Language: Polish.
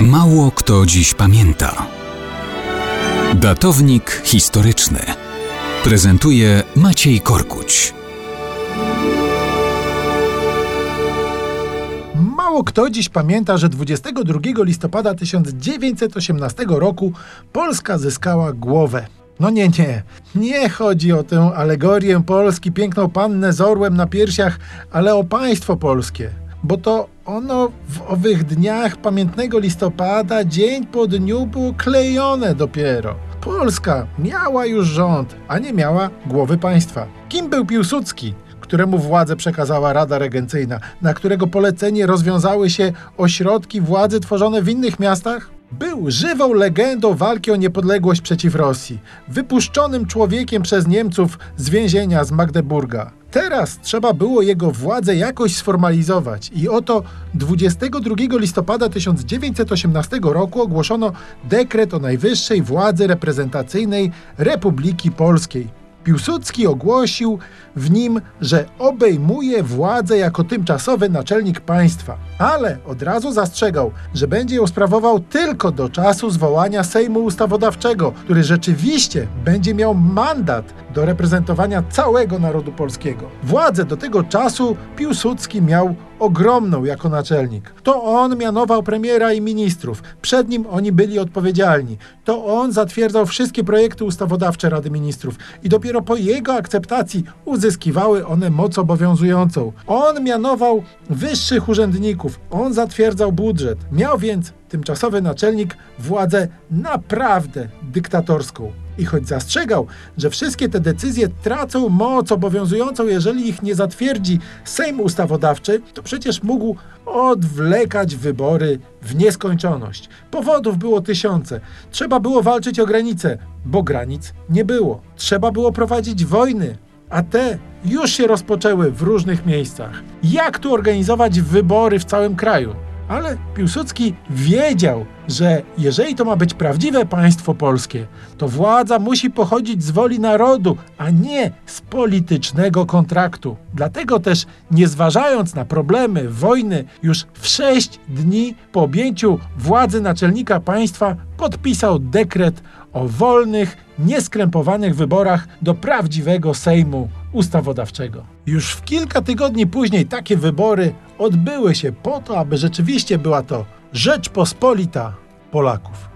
Mało kto dziś pamięta. Datownik historyczny prezentuje Maciej Korkuć. Mało kto dziś pamięta, że 22 listopada 1918 roku Polska zyskała głowę. No nie, nie. Nie chodzi o tę alegorię Polski, piękną pannę z orłem na piersiach, ale o państwo polskie. Bo to ono w owych dniach pamiętnego listopada dzień po dniu było klejone dopiero. Polska miała już rząd, a nie miała głowy państwa. Kim był Piłsudski? któremu władzę przekazała Rada Regencyjna, na którego polecenie rozwiązały się ośrodki władzy tworzone w innych miastach? Był żywą legendą walki o niepodległość przeciw Rosji, wypuszczonym człowiekiem przez Niemców z więzienia z Magdeburga. Teraz trzeba było jego władzę jakoś sformalizować i oto 22 listopada 1918 roku ogłoszono dekret o najwyższej władzy reprezentacyjnej Republiki Polskiej. Piłsudski ogłosił w nim, że obejmuje władzę jako tymczasowy naczelnik państwa, ale od razu zastrzegał, że będzie ją sprawował tylko do czasu zwołania Sejmu Ustawodawczego, który rzeczywiście będzie miał mandat do reprezentowania całego narodu polskiego. Władzę do tego czasu Piłsudski miał ogromną jako naczelnik. To on mianował premiera i ministrów. Przed nim oni byli odpowiedzialni. To on zatwierdzał wszystkie projekty ustawodawcze Rady Ministrów i dopiero po jego akceptacji uzyskiwały one moc obowiązującą. On mianował wyższych urzędników. On zatwierdzał budżet. Miał więc tymczasowy naczelnik władzę naprawdę dyktatorską. I choć zastrzegał, że wszystkie te decyzje tracą moc obowiązującą, jeżeli ich nie zatwierdzi Sejm Ustawodawczy, to przecież mógł odwlekać wybory w nieskończoność. Powodów było tysiące. Trzeba było walczyć o granice, bo granic nie było. Trzeba było prowadzić wojny, a te już się rozpoczęły w różnych miejscach. Jak tu organizować wybory w całym kraju? Ale Piłsudski wiedział, że jeżeli to ma być prawdziwe państwo polskie, to władza musi pochodzić z woli narodu, a nie z politycznego kontraktu. Dlatego też, nie zważając na problemy wojny, już w sześć dni po objęciu władzy naczelnika państwa podpisał dekret o wolnych, nieskrępowanych wyborach do prawdziwego Sejmu Ustawodawczego. Już w kilka tygodni później takie wybory odbyły się po to, aby rzeczywiście była to Rzeczpospolita Polaków.